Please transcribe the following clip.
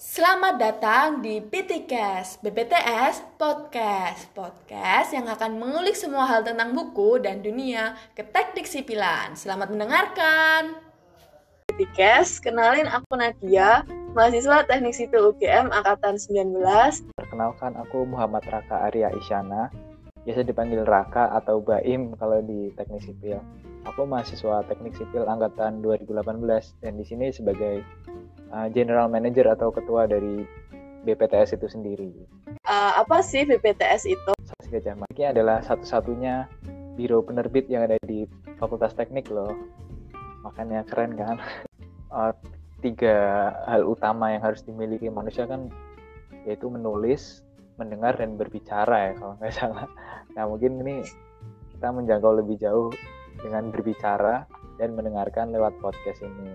Selamat datang di PTCast, BPTS Podcast. Podcast yang akan mengulik semua hal tentang buku dan dunia ke teknik sipilan. Selamat mendengarkan. PTCast, kenalin aku Nadia, mahasiswa Teknik Sipil UGM Angkatan 19. Perkenalkan aku Muhammad Raka Arya Isyana, biasa dipanggil Raka atau Baim kalau di Teknik Sipil. Aku mahasiswa Teknik Sipil angkatan 2018 dan di sini sebagai uh, general manager atau ketua dari BPTS itu sendiri. Uh, apa sih BPTS itu? Gajah Mada adalah satu-satunya biro penerbit yang ada di Fakultas Teknik loh. Makanya keren kan? Uh, tiga hal utama yang harus dimiliki manusia kan yaitu menulis, mendengar dan berbicara ya kalau nggak salah. Nah mungkin ini kita menjangkau lebih jauh dengan berbicara dan mendengarkan lewat podcast ini.